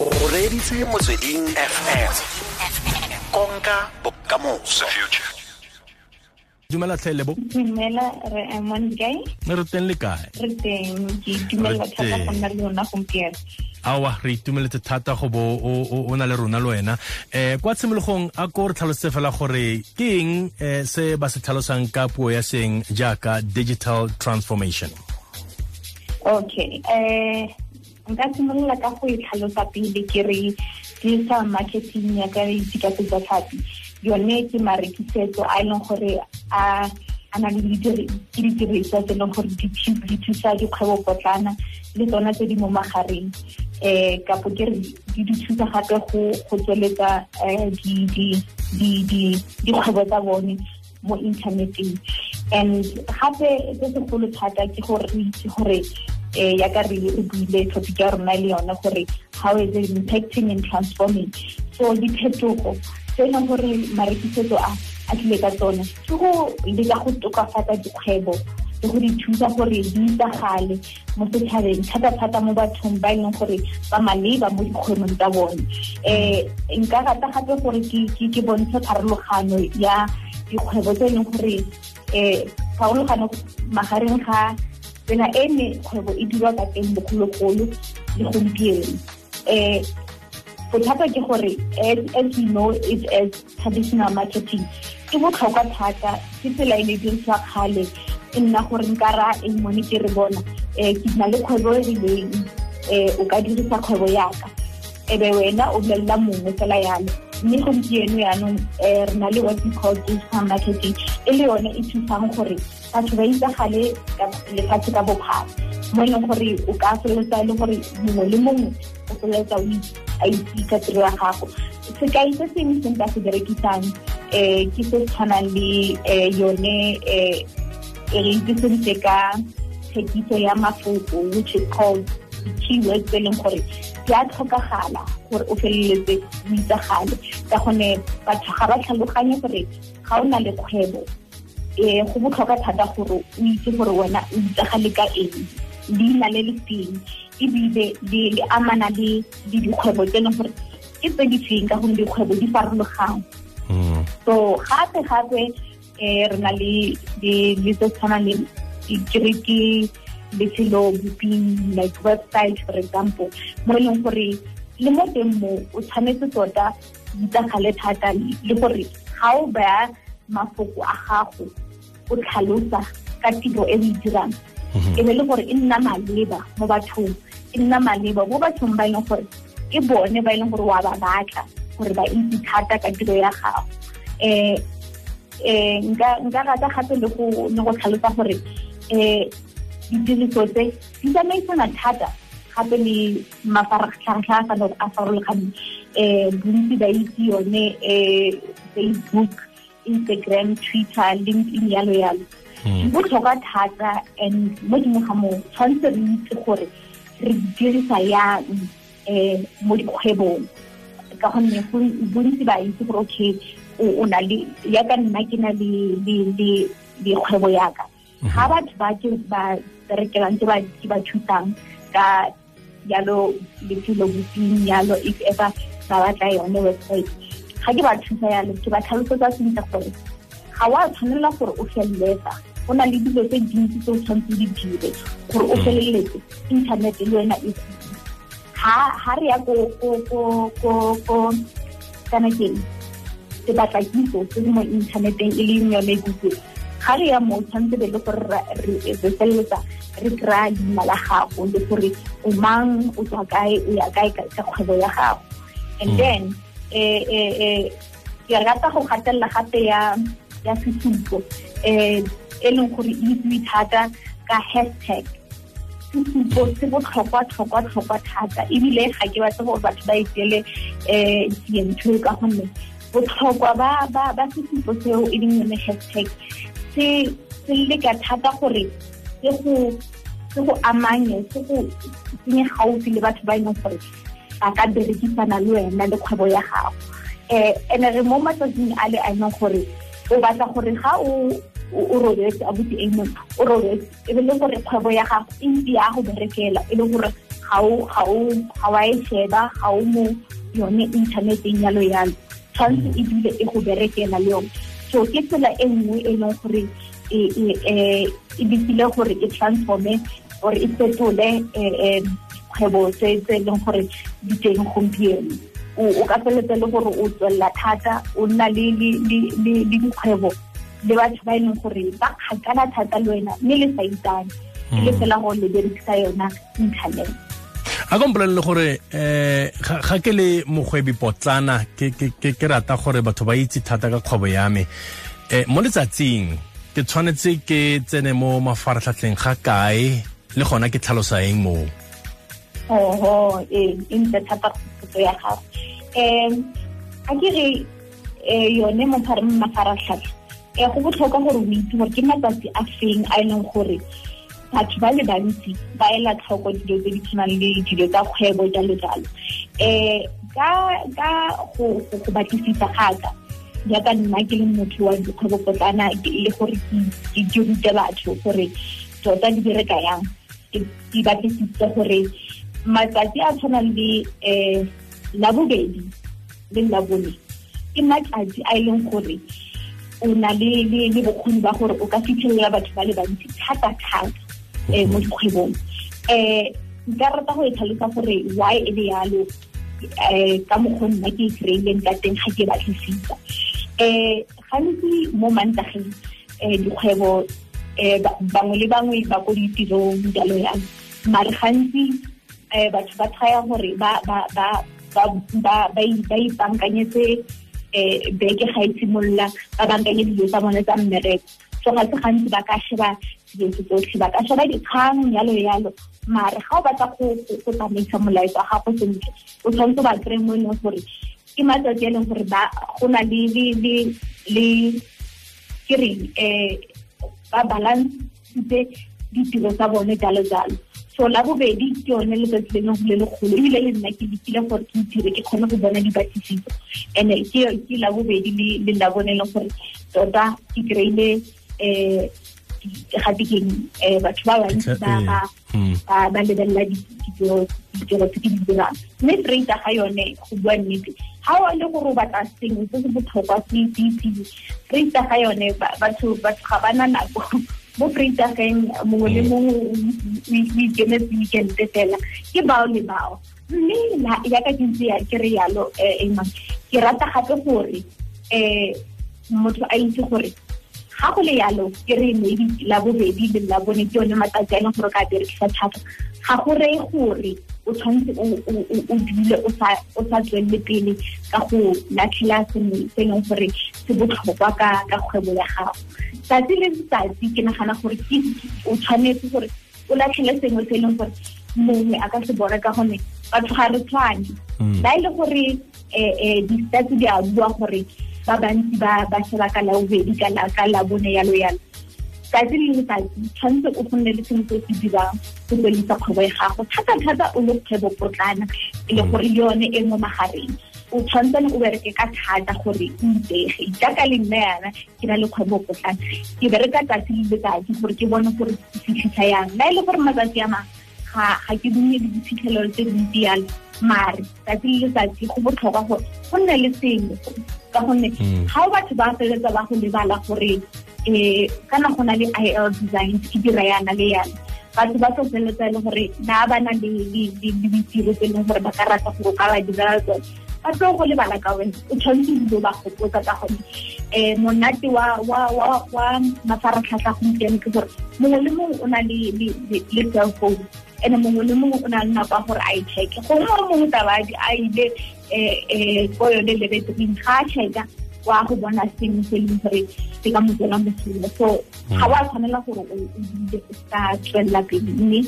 o reditse motsweding fm konka bokamoso dumela tlhe lebo. Dumela re amon kae re teng le kae re teng ke dumela thata go nna le yona gompieno awa re itumeletse thata go bo o na le rona le wena eh kwa tshimologong a ko re tlhalosetse fela gore ke eng eh, se ba se tlhalosang ka puo ya seng jaaka digital transformation. Okay eh nka simolola ka go itlhalosa pele ke re digital marketing ya ka itse ka setsa tlhapi yone ke marekisetso a e leng gore a a na le didiriswa tse e leng gore di thusa dikgwebo potlana le tsona tse di mo magareng um kapo ke re di di thusa gape go tsweletsa um dikgwebo tsa bone mo inthaneteng and gape se segolo thata ke gore re itse gore eh ya ka re buile topic ya rona le yona gore how is it impacting and transforming so diphetogo tse e leng gore marekisetso a tlile ka tsone ke go leka go tokafatsa dikgwebo le go di thusa gore di itsagale mo setšhabeng thata-thata mo bathong ba e leng gore ba maleba mo dikgwebong tsa bone um nka rata gape gore ke bontshe pharologano ya dikgwebo tse e leng gore um pharologano magareng ga tsela e ne kgwebo e dirwa ka teng bogologolo le gompieno. Um bothata ke gore as we know it as traditional marketing. Ke botlhokwa thata ke tsela e ne dirisiwa kgale e nna gore nka ra e mone ke re bona. Um ke na le kgwebo e rileng um o ka dirisa kgwebo yaka. E wena o bolelela mongwe fela yalo. Mme gompieno yaanong um re na le what we call digital marketing. E le yone e thusang batho ba itsagale lefatshe ka bophara. Mo e leng gore o ka feleletsa le gore mongwe le mongwe o feleletsa a gago. Sekai se sengwe se nka se berekisang um ke se tshwanang le um yone um e re itse sentle ka ya mafoko which is called di-keywords tse e leng gore di a tlhokagala gore o feleletse o itsagale. Ka gonne batho ga ba tlhaloganye gore o le kgwebo um go botlhokwa thata gore o itse gore wena o itsagale ka eng. Leina le le feng ebile le amana le dikgwebo tse leng gore ke tse di feng ka gonne dikgwebo di farologang so gape gape um re na le tse tshwanang le kere ke lefelo boping like website for example mo e leng gore le mo teng mo o tshwanetse tota itsagale thata le gore ga o baya mafoko a gago o tlhalosa ka tiro e o e dirang. E be le gore e nna maleba mo bathong e nna maleba mo bathong ba e gore ke bone ba e gore wa ba batla gore ba itse thata ka tiro ya gago. A farologaneng. Um bontsi um facebook instagram twitter linkedin yalo yalo. Di botlhokwa thata and mo dimo ga moo tshwanetse re itse gore re dirisa yang um mo dikgwebong. Ka gonne bontsi ba itse gore okay o na le yaka nna ke na le kgwebo yaka ga batho ba ke ba berekelang ke ba thusang ka yalo lefelo boping yalo if ever ba batla yone website ga ke ba thusa yalo ke ba tlhalosetsa sentle gore ga wa tshwanela gore o feleletsa go na le dilo tse dintsi tse o tshwanetse di dire gore o mm. feleletse internet le wena e ha re ya ko kana keng se batla kitso se mo inthaneteng e leng yone google. Ga re ya mo tshwanetse be le gore re feleletsa re kry-a leina la gago le gore o mang o tswa kae o ya kae ka kgwebo ya gago. And mm. then ke rata go gatelela gape ya ya sesupo um e leng gore e itsewe thata ka hashtag sesupo se botlhokwa tlhokwa tlhokwa thata ebile ga ke batle gore batho ba etsele um sientho ka gonne botlhokwa ba ba ba sesupo seo e leng yone hashtag se se leka thata gore se go se go amanye se go tsenye gaufi le batho ba e leng gore ba ka berekisana le wena le kgwebo ya gago um and re mo matsatsing a a leng gore o batla gore ga o o robetse a botse e mong o robetse e be le gore kgwebo ya gago e ntse ya go berekela e le gore ga o a e sheba ga o mo yone inthaneteng yalo yalo. Tshwanetse e dule e go berekela le yone. So ke tsela e nngwe e leng gore e, e, e, e bitile gore e transforme or e fetole kgwebo tse e leng gore di teng gompieno. O ka feletse le gore o tswelela thata o nna le dikgwebo le batho ba e leng gore ba kgakala thata le wena mme le sa itsane ke le fela gore le berekisa yona internet. A ko mpolelele gore um ga ke le mogwebi potlana ke rata gore batho ba itse thata ka kgwebo ya me. Um mo letsatsing ke tshwanetse ke tsene mo mafaratlhatlheng ga kae le gona ke tlhalosa eng moo oho ee e ntle thata kgopotso ya gago um a ke re yone mafaratlhatlha um go botlhokwa gore o itse gore ke matsatsi a feng a e leng gore batho ba le bantsi ba ela tlhoko dilo tse di tshwanang le dilo tsa kgwebo jalo jalo um ka go batlisisa gaka jaaka nna ke le motho wa dikgwebo potlana le gore ke rute batho gore tota di bereka yang ke batlisitse gore matsatsi a tshwanang le um labobedi le labone ke matsatsi a e leng gore o na le bokgoni ba gore o ka fitlhelela batho ba le bantsi thata-thata um mo dikgwebong um nka rata go e tlhalosa gore why e le yalo um ka mokgwa nna ke e kry-ileng ka teng ga ke batlisisa um gantsi mo mantageng um dikgwebo um bangwe le bangwe ba ko ditirong jalo yalo mare gantsi um batho ba tshaya gore ba ipankanyetse um beke ga e simolola ba bankanye dilo tsa bone tsa mmereko. So ga se gantsi ba ka sheba dilo tsotlhe ba ka sheba dikgang yalo yalo. Mare ga o batla go tsamaisa molaetsa wa gago sentle o tshwanetse ba kry mo e leng gore ke matsatsi a leng gore go na le ke reng um ba balancetse ditiro tsa bone jalo jalo so la bobedi ke yone letsatsi le leng le legolo ebile le nna ke lekile gore ke ke kgone go bona dipatlisiso. And-e ke la bobedi le la bone leng gore tota ke kry-ile um gate keng um batho ba bantsi ba lebelela ditiro tse ke di dirang. Mme freita ga yone go bua nnete ga o le gore o batla sengwe se se botlhokwa se ga yone batho ga ba na nako le mongwe o ikemetse weekende fela. Ke bao le bao. Mme yaka ke ntse ke re yalo um ke rata gape gore um motho a itse gore ga go le yalo ke re maybe la bobedi le la bone ke yone matsatsi a leng gore ka berekisa thata ga go reye gore o tshwanetse o dule o sa tswelele pele ka go latlhela sengwe se leng gore se botlhokwa ka kgwebo ya gago tsatsi le letsatsi ke nagana gore o tshwanetse gore o latlhele sengwe se e leng gore mongwe a ka se bona ka gonne batho ga re tshwane ba e le gore um di-stats di a bua gore ba bantsi ba sheba ka labobedi ka labone yalo yalo. Tsatsi le letsatsi tshwanetse o gonne le sengwe se se dirang go tswelisa kgwebo ya gago. Thata-thata o le kgwebo potlana e le gore yone e mo magareng. O tshwantsane o bereke ka thata gore o itsege. Jaaka le nna yana ke na le kgwebo potlana ke bereka tsatsi le letsatsi gore ke bone gore ke fitlhisa yang. Na e le gore matsatsi a mang ga ke bone le diphitlhelelo tse dintsi yalo. Mare tsatsi le letsatsi go botlhokwa gore go nne le sengwe ka gonne ga o batho ba feletsa ba go lebala gore um kana go na le i l design ke dira yana le yana. Batho ba tlo feletsa e le gore na ba na le ditiro tse e leng gore ba ka rata gore o ka ba direla tsone ba tlo go lebala ka wena o tshwanetse dilo ba gopotsa ka gonne um monate wa mafaratlhatlha gompieno ke gore mongwe le mongwe o na le cell phone and mongwe le mongwe o na le nako gore a e checke. Gongwe o mongwe tabadi a ile um ko yone lebetring ga a checka wa go bona sengwe se leng gore se ka so ga wa tshwanela gore o dile sa tswelela pele mme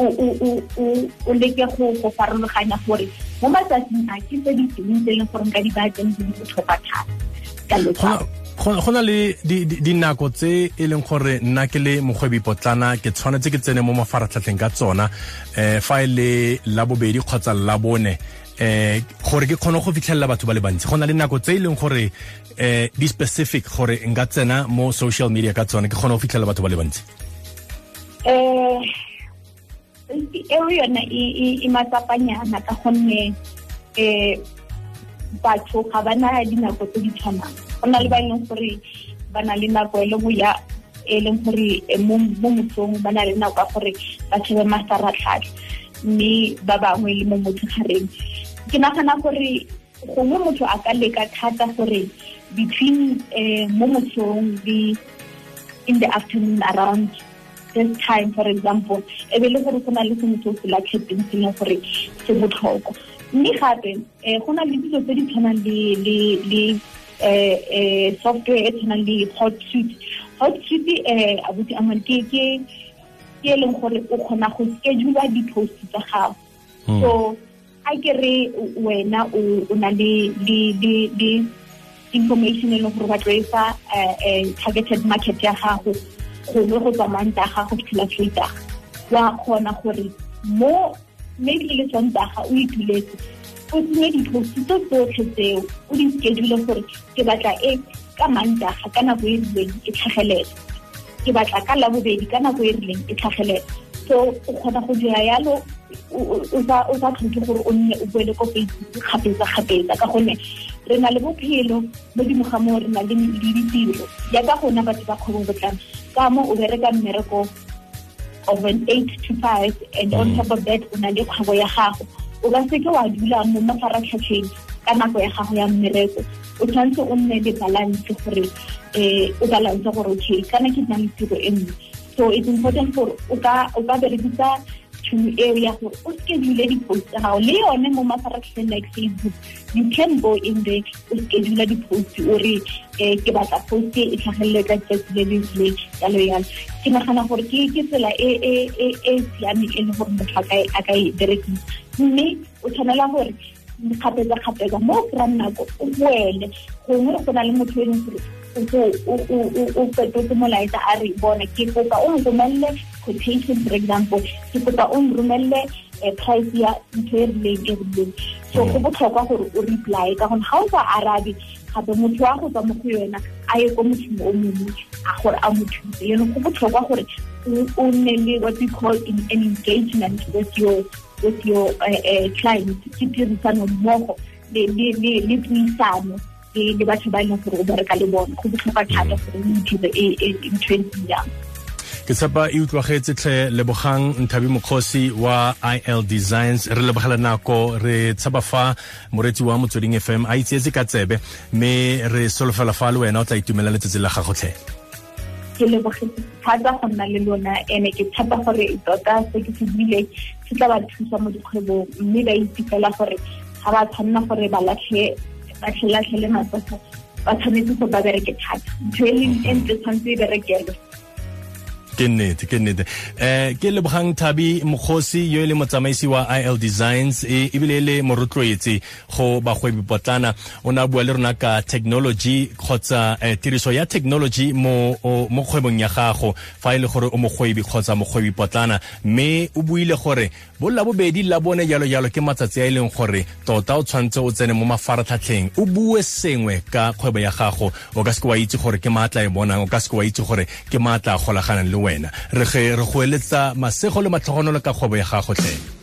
o leke go farologanya gore mo matsatsing a ke tse di teng tse e leng gore nka di batseng di botlhokwa thata. Go na le dinako tse e leng gore nna ke le mogwebi potlana ke tshwanetse ke tsene mo mafaratlhatlheng ka tsona um fa e le labobedi kgotsa labone um gore ke kgone go fitlhelela batho ba le bantsi. Go na le nako tse e leng gore um di specific gore nka tsena mo social media ka tsone ke kgone go fitlhelela batho ba le bantsi. Um eo yone e matsapanyana ka gonne um batho ga ba na dinako tse di tshwanang. Go na le ba e leng gore ba na le nako e le ya e leng gore mo mosong ba na le nako ya gore ba shebe mafaratlhatlha mme ba bangwe le mo motshegareng ke nagana gore gongwe motho a ka leka thata gore between um mo mosong le in the afternoon around this time for example e be le gore go na le sengwe se o se latlhetseng se leng gore se botlhokwa. Mme gape um go na le dilo tse di tshwanang le um software e tshwanang le hot suit hot suit um abuti amane ke ke e leng gore o kgona go schedule di-post tsa gago. So a ke re wena o na le information e leng gore ba tlo e targeted market ya gago gongwe go tswa manta ga gago fitlhela freitaga wa kgona gore mo maybe e le sontaga o ituletse o tsenye di-post tse tsotlhe tseo o di schedule gore ke batla e ka mantaga ka nako e rileng e tlhagelela ke batla ka labobedi ka nako e rileng e tlhagelela so o kgona go dira yalo o sa tlhoke gore o nne o boele ko facebook kgapetsa-kgapetsa ka gonne re na le bophelo mo dimo ga moo re na le ditiro. Yaka gona batho ba kgwebo botlana ka mo o bereka mmereko of an eight to five and on top of that o na le kgwebo ya gago. O ka seke wa dula mo mafaratlhatlheng ka nako ya gago ya mmereko. O tshwanetse o nne le balance gore um o balance gore okay kana ke nna le tiro e nngwe. So it's important gore o ka berekisa eo ya gore o schedule di-post tsa gago le yone mo mafaratlhatlheng like facebook you can go in there o schedule di-post o um ke batla post e tlhagelele ka tsatsi le le rileng yalo yalo ke nagana gore ke tsela e siameng e le gore motho a ka e berekisa. Mme o tshwanela gore kgapetsa-kgapetsa mo o kry-ang nako o boele gongwe go na le motho e leng gore o fetotse molaetsa a re bona. Ke kopa o nromelele quotation for example. Ke kopa o nromelele eh, price ya ntho e rileng e rileng. So go mm. botlhokwa gore o reply ka ga o sa arabe gape motho wa go tswa mo go yona a ye ko o mongwe a gore a mo thuse. Yone go botlhokwa gore o nne le what we call an engagement with your with your uh, client ke tirisano mmogo le puisano le batho ba e leng gore o bereka le bone. Go botlhokwa thata gore o dire ntho e ntseng jang. Ke tshepa e utlwagetse tlhe lebogang nthabi mokgosi wa il designs. Re lebogela nako re tshepa fa moretsi wa motsweding fm a itseetse ka tsebe mme re solofela fa le wena o tla itumela letsatsi la gago ხელოვახის სადახონალელונה ენეკი თაბახორე იტოტა სეგისიბილე ციტავარის მომდუხებო მირა იტიკალა ხორე ხაბა თანნა ხორე ბალაშე ბაშელა ხელე მასა ბათანეთუ ხობაგერეკე ჩატ ძელი ენტ სამძი ბერეკე ke nnete ke nnete um ke lebogang thabi mokgosi yo e le motsamaisi wa il designs e ebile e le morotloetsi go bagwebi potlana. O ne a bua le rona ka technology kgotsa um tiriso ya technology mo kgwebong ya gago fa e le gore o mogwebi kgotsa mogwebi potlana. Mme o buile gore bolla bobedi la bone jalo jalo ke matsatsi a e leng gore tota o tshwanetse o tsene mo mafaratlhatlheng. O bue sengwe ka kgwebo ya gago. O ka seke wa itse gore ke maatla e bonang o ka seke wa itse gore ke maatla a golaganang le wena re ge re go eletsa masego le matlhogonolo ka kgwebo ya gago tlhele